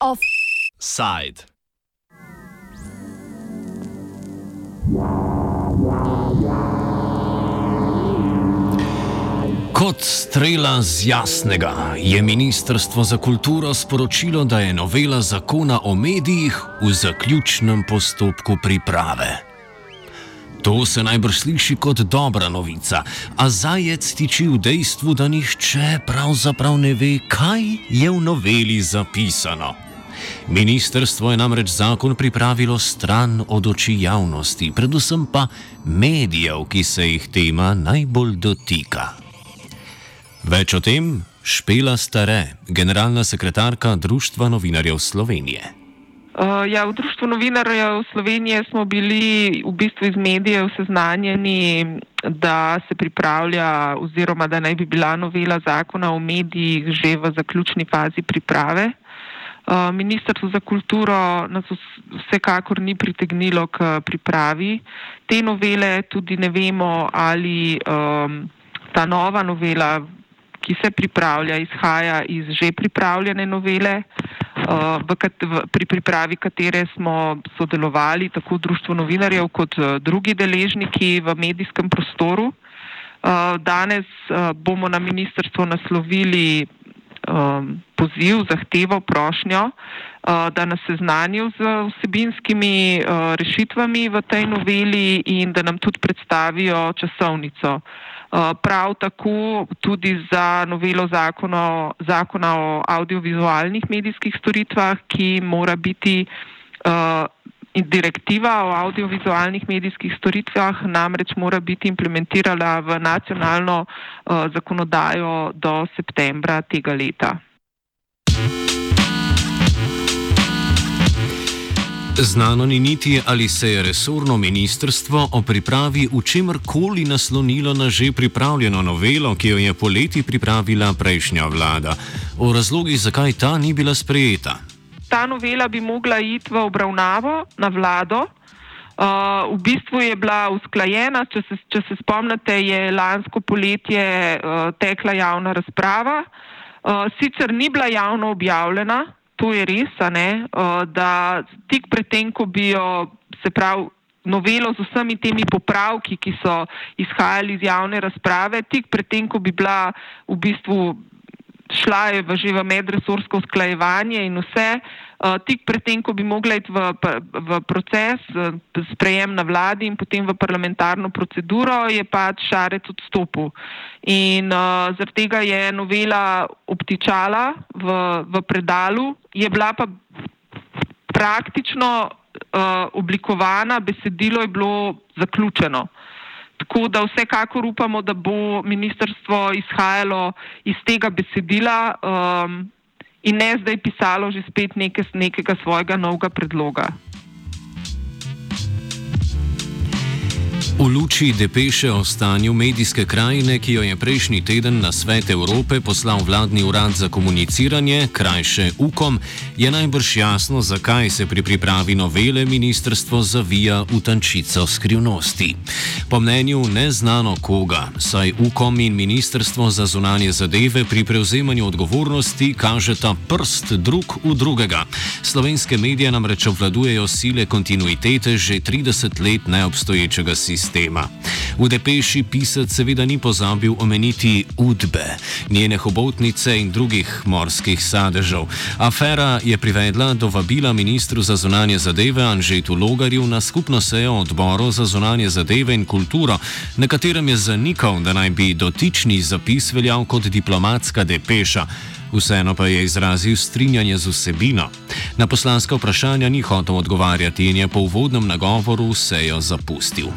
Offside. Kot strela z jasnega je Ministrstvo za kulturo sporočilo, da je novela zakona o medijih v zaključnem postopku priprave. To se najbrž sliši kot dobra novica, a zajec tiči v dejstvu, da nihče pravzaprav ne ve, kaj je v noveli zapisano. Ministrstvo je namreč zakon pripravilo stran od oči javnosti, predvsem pa medijev, ki se jih tema najbolj dotika. Več o tem Špela Stare, generalna sekretarka Društva novinarjev Slovenije. Uh, ja, v Društvu novinarjev Slovenije smo bili v bistvu iz medijev seznanjeni, da se pripravlja oziroma da naj bi bila novela zakona o medijih že v zaključni fazi priprave. Uh, Ministrstvo za kulturo nas vsekakor ni pritegnilo k pripravi te novele, tudi ne vemo, ali um, ta nova novela ki se pripravlja, izhaja iz že pripravljene novele, uh, v kat, v, pri pripravi katere smo sodelovali tako Društvo novinarjev kot uh, drugi deležniki v medijskem prostoru. Uh, danes bomo na ministrstvo naslovili um, poziv, zahtevo, prošnjo, da nas seznanijo z vsebinskimi rešitvami v tej noveli in da nam tudi predstavijo časovnico. Eh, prav tako tudi za novelo zakona, zakona o audiovizualnih medijskih storitvah, ki mora biti uh, direktiva o audiovizualnih medijskih storitvah, namreč mora biti implementirana v nacionalno uh, zakonodajo do septembra tega leta. Znano ni niti, ali se je resorno ministrstvo o pripravi v čemer koli naslonilo na že pripravljeno novelo, ki jo je poleti pripravila prejšnja vlada. O razlogih, zakaj ta ni bila sprejeta. Ta novela bi mogla iti v obravnavo na vlado. Uh, v bistvu je bila usklajena, če se, če se spomnite, je lansko poletje uh, tekla javna razprava. Uh, sicer ni bila javno objavljena, to je res, ne, da tik predtem, ko bi jo, se pravi, novelo z vsemi temi popravki, ki so izhajali iz javne razprave, tik predtem, ko bi bila v bistvu šla je v že v medresorsko usklajevanje in vse, uh, tik predtem, ko bi mogla iti v, v proces, uh, sprejem na vladi in potem v parlamentarno proceduro, je pač šarec odstopil. In uh, zaradi tega je novela obtičala v, v predalu, je bila pa praktično uh, oblikovana, besedilo je bilo zaključeno. Tako da vsekakor upamo, da bo ministrstvo izhajalo iz tega besedila um, in ne zdaj pisalo že spet neke, nekega svojega novega predloga. V luči depeše o stanju medijske krajine, ki jo je prejšnji teden na Svet Evrope poslal vladni urad za komuniciranje, krajše UKOM, je najbrž jasno, zakaj se pri pripravi novele ministrstvo zavija v tančico skrivnosti. Po mnenju neznano koga, saj UKOM in ministrstvo za zunanje zadeve pri prevzemanju odgovornosti kažeta prst drug v drugega. Slovenske medije namreč obvladujejo sile kontinuitete že 30 let neobstoječega sistema sistema. V depeši pisec seveda ni pozabil omeniti udbe, njene hobotnice in drugih morskih sadežev. Afera je privedla do vabila ministru za zunanje zadeve Anžetu Logarju na skupno sejo odboru za zunanje zadeve in kulturo, na katerem je zanikal, da naj bi dotični zapis veljal kot diplomatska depeša. Vseeno pa je izrazil strinjanje z vsebino. Na poslanska vprašanja ni hotel odgovarjati in je po uvodnem nagovoru sejo zapustil.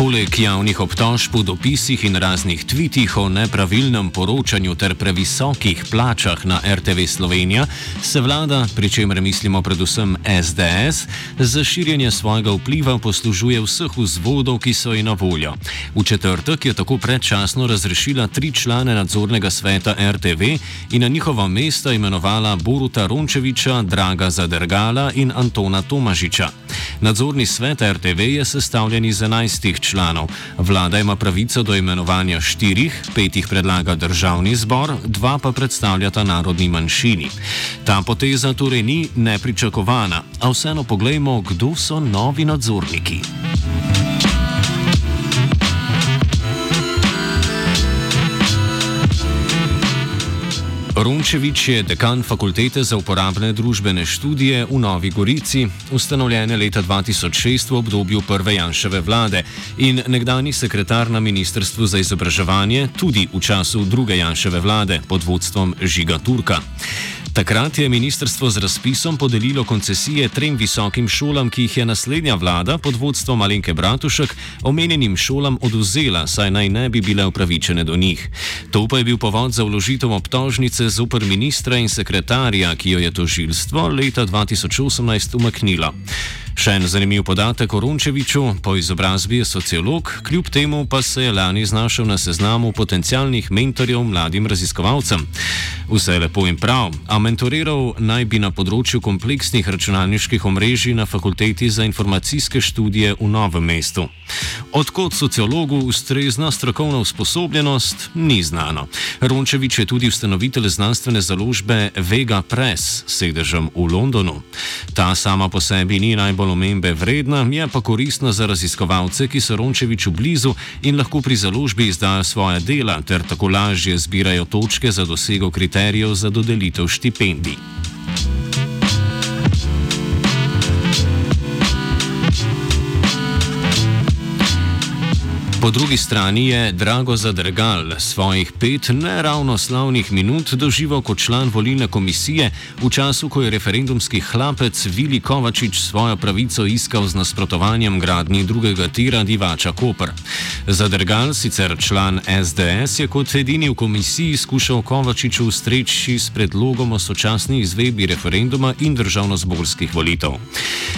Poleg javnih obtožb v dopisih in raznih tvitih o nepravilnem poročanju ter previsokih plačah na RTV Slovenija, se vlada, pri čemer mislimo predvsem SDS, za širjenje svojega vpliva poslužuje vseh vzvodov, ki so ji na voljo. V četrtek je tako predčasno razrešila tri člane nadzornega sveta RTV in na njihova mesta imenovala Boruta Rončeviča, Draga Zadrgala in Antona Tomažiča. Nadzorni svet RTV je sestavljen iz 11 članov članov. Vlada ima pravico do imenovanja štirih, petih predlaga državni zbor, dva pa predstavljata narodni manjšini. Ta poteza torej ni nepričakovana, a vseeno poglejmo, kdo so novi nadzorniki. Rončevič je dekan Fakultete za uporabne družbene študije v Novi Gorici, ustanovljene leta 2006 v obdobju prve Janševe vlade in nekdani sekretar na Ministrstvu za izobraževanje tudi v času druge Janševe vlade pod vodstvom Žiga Turka. Takrat je ministrstvo z razpisom podelilo koncesije trem visokim šolam, ki jih je naslednja vlada pod vodstvom Alenke Bratušek omenjenim šolam oduzela, saj naj ne bi bile upravičene do njih. To pa je bil povod za vložitev obtožnice zoper ministra in sekretarja, ki jo je tožilstvo leta 2018 umaknilo. Še en zanimiv podatek o Rončeviču, po izobrazbi je sociolog, kljub temu pa se je lani znašel na seznamu potencialnih mentorjev mladim raziskovalcem. Vse je lepo in prav, a mentoriral naj bi na področju kompleksnih računalniških omrežij na Fakulteti za informacijske študije v Novem mestu. Odkot sociologu ustrezna strokovna usposobljenost, ni znano. Rončevič je tudi ustanovitelj znanstvene založbe Vega Press s sedežem v Londonu. Ta sama po sebi ni najbolj omembe vredna, je pa koristna za raziskovalce, ki so Rončeviču blizu in lahko pri založbi izdajo svoje dela ter tako lažje zbirajo točke za dosego kriterijev za dodelitev štipendij. Po drugi strani je Drago Zadrgal svojih pet neravno slavnih minut doživel kot član volilne komisije v času, ko je referendumski hlapec Vili Kovačič svojo pravico iskal z nasprotovanjem gradnji drugega tira Divača Koper. Zadrgal, sicer član SDS, je kot edini v komisiji skušal Kovačiču ustreči s predlogom o sočasni izvedbi referenduma in državno-zborskih volitev.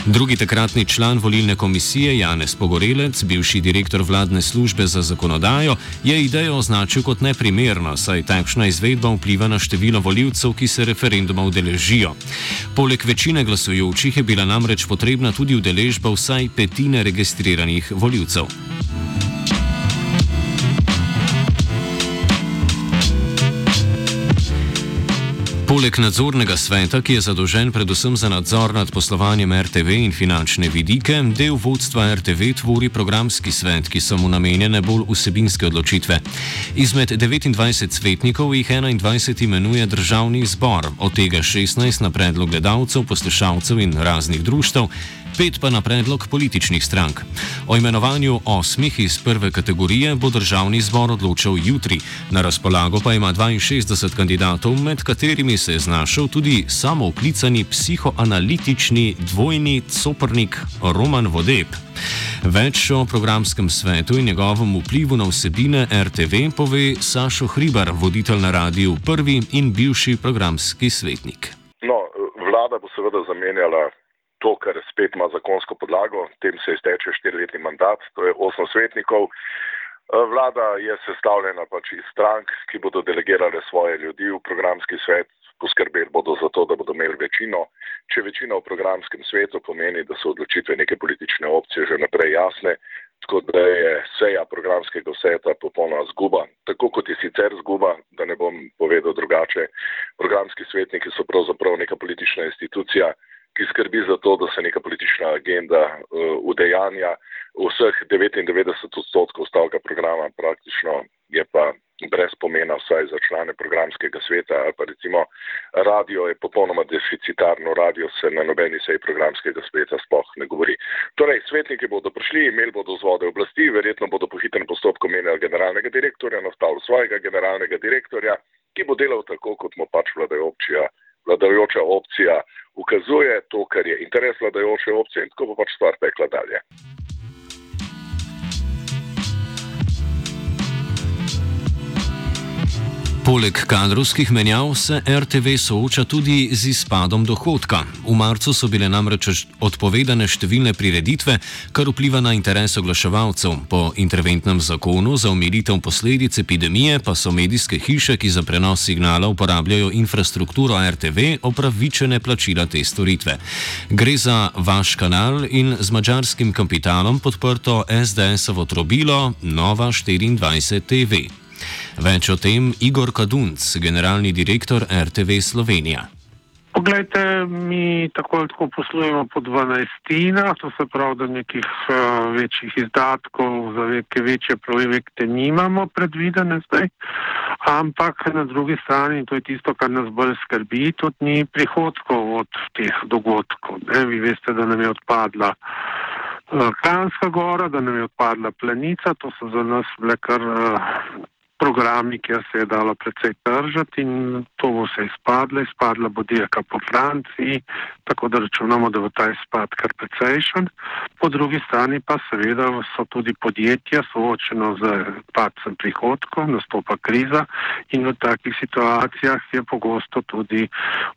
Drugi takratni član volilne komisije Janez Pogorelec, bivši direktor vladne službe, službe za zakonodajo, je idejo označil kot neprimerno, saj takšna izvedba vpliva na število voljivcev, ki se referenduma udeležijo. Poleg večine glasujočih je bila namreč potrebna tudi udeležba vsaj petine registriranih voljivcev. Poleg nadzornega sveta, ki je zadolžen predvsem za nadzor nad poslovanjem RTV in finančne vidike, del vodstva RTV tvori programski svet, ki so mu namenjene bolj vsebinske odločitve. Izmed 29 svetnikov jih 21 imenuje državni zbor, od tega 16 na predlog gledalcev, poslušalcev in raznih društv pet pa na predlog političnih strank. O imenovanju osmih iz prve kategorije bo državni zbor odločal jutri, na razpolago pa ima 62 kandidatov, med katerimi se je znašel tudi samooklicani psihoanalitični dvojni coprnik Roman Vodeb. Več o programskem svetu in njegovem vplivu na vsebine RTV pove Sašo Hribar, voditelj na radiju Prvi in bivši programski svetnik. No, vlada bo seveda zamenjala to, kar spet ima zakonsko podlago, tem se izteče štiriletni mandat, to je osem svetnikov. Eh, vlada je sestavljena pač iz strank, ki bodo delegirale svoje ljudi v programski svet, poskrbeli bodo za to, da bodo imeli večino. Če večina v programskem svetu pomeni, da so odločitve neke politične opcije že naprej jasne, tako da je seja programskega sveta popolnoma zguba. Tako kot je sicer zguba, da ne bom povedal drugače, programski svetniki so pravzaprav neka politična institucija, ki skrbi za to, da se neka politična agenda uh, udejanja. Vseh 99 odstotkov stavka programa praktično je pa brez pomena vsaj za člane programskega sveta. Pa recimo radio je popolnoma deficitarno, radio se na nobeni seji programskega sveta spoh ne govori. Torej, svetniki bodo prišli, imeli bodo vzvode oblasti, verjetno bodo po hitrem postopku menjali generalnega direktorja, nastavili svojega generalnega direktorja, ki bo delal tako, kot mu pač vladajoča, vladajoča opcija ukazuje to, kar je interes vladajoče opcije in tako bo pač stvar tekla dalje. Poleg kadrovskih menjav se RTV sooča tudi z izpadom dohodka. V marcu so bile namreč odpovedane številne prireditve, kar vpliva na interes oglaševalcev. Po interventnem zakonu za omilitev posledic epidemije pa so medijske hiše, ki za prenos signala uporabljajo infrastrukturo RTV, opravičene plačila te storitve. Gre za vaš kanal in z mačarskim kapitalom podprto SDS-ovo trobilo Nova 24 TV. Več o tem Igor Kadunc, generalni direktor RTV Slovenija. Poglejte, mi tako ali tako poslujemo po 12, to se pravi, da nekih uh, večjih izdatkov za neke večje projekte nimamo predvidene zdaj, ampak na drugi strani, in to je tisto, kar nas bolj skrbi, tudi ni prihodkov od teh dogodkov. Ne? Vi veste, da nam je odpadla uh, Kranska gora, da nam je odpadla Planica, to so za nas bile kar uh, programi, kjer se je dalo precej držati in to bo vse izpadlo, izpadla bo dirka po Franciji, tako da računamo, da bo ta izpad kar precejšen. Po drugi strani pa seveda so tudi podjetja soočeno z padcem prihodkov, nastopa kriza in v takih situacijah je pogosto tudi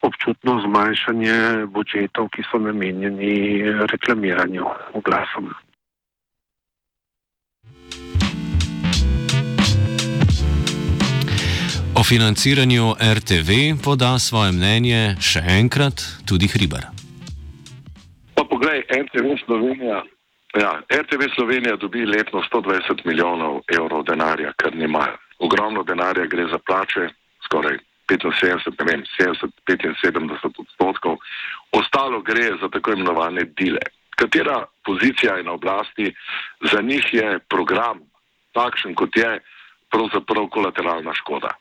občutno zmanjšanje budžetov, ki so namenjeni reklamiranju oglasom. Financiranju RTV poda svoje mnenje še enkrat tudi Hriber. Pa poglej, RTV Slovenija. Ja, RTV Slovenija dobi letno 120 milijonov evrov denarja, kar nima. Ogromno denarja gre za plače, skoraj 75, ne vem, 70, 75 odstotkov. Ostalo gre za tako imenovane dile. Katera pozicija je na oblasti, za njih je program takšen, kot je, pravzaprav kolateralna škoda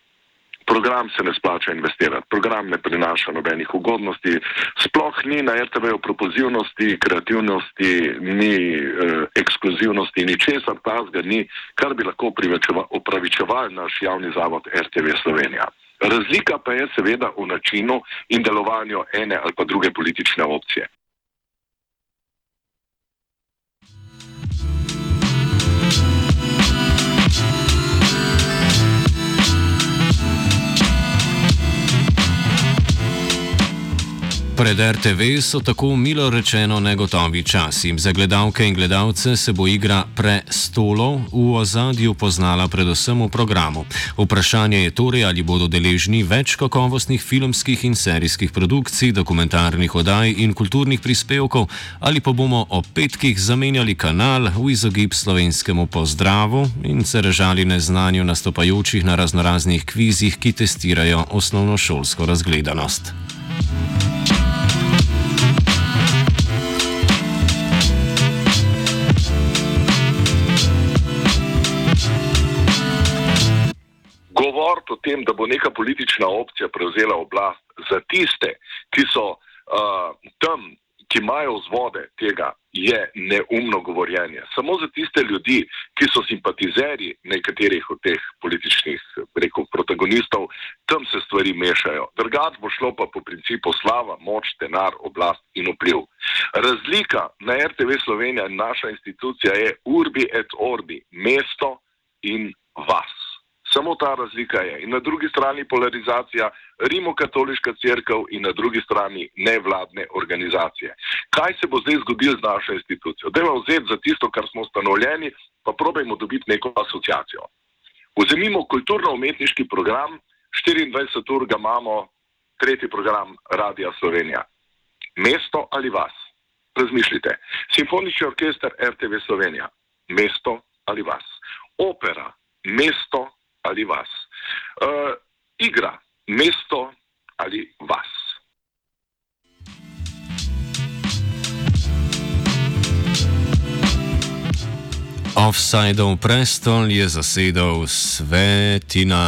program se ne splača investirati, program ne prinaša nobenih ugodnosti, sploh ni na RTV-u propozivnosti, kreativnosti, ni eh, ekskluzivnosti, ni česar tazga, ni, kar bi lahko upravičeval naš javni zavod RTV Slovenija. Razlika pa je seveda v načinu in delovanju ene ali pa druge politične opcije. Pred RTV so tako milo rečeno negotovi časi. Za gledalke in gledalce se bo igra prestolov v ozadju poznala predvsem v programu. Vprašanje je torej, ali bodo deležni več kakovostnih filmskih in serijskih produkcij, dokumentarnih oddaj in kulturnih prispevkov, ali pa bomo ob petkih zamenjali kanal v izogib slovenskemu pozdravu in se režali neznanju nastopajočih na raznoraznih kvizih, ki testirajo osnovnošolsko razgledanost. Govoriti o tem, da bo neka politična opcija prevzela oblast za tiste, ki so uh, tam, ki imajo vzvode tega, je neumno govorjenje. Samo za tiste ljudi, ki so simpatizeri nekaterih od teh političnih rekel, protagonistov, tam se stvari mešajo. Drugač bo šlo pa po principu slava, moč, denar, oblast in vpliv. Razlika na RTV Slovenija in naša institucija je urbi et orbi, mesto in vas. Samo ta razlika je. In na drugi strani polarizacija Rimokatoliška crkva in na drugi strani nevladne organizacije. Kaj se bo zdaj zgodilo z našo institucijo? Dejmo vzeti za tisto, kar smo ustanovljeni, pa probajmo dobiti neko asociacijo. Vzemimo kulturno-umetniški program, 24 ur ga imamo, tretji program Radia Slovenija. Mesto ali vas? Razmišljite. Simfonični orkester RTV Slovenija. Mesto ali vas? Opera. Mesto ali vas. Uh, igra, mesto ali vas. Offsideov prestol je zasedel Svetina.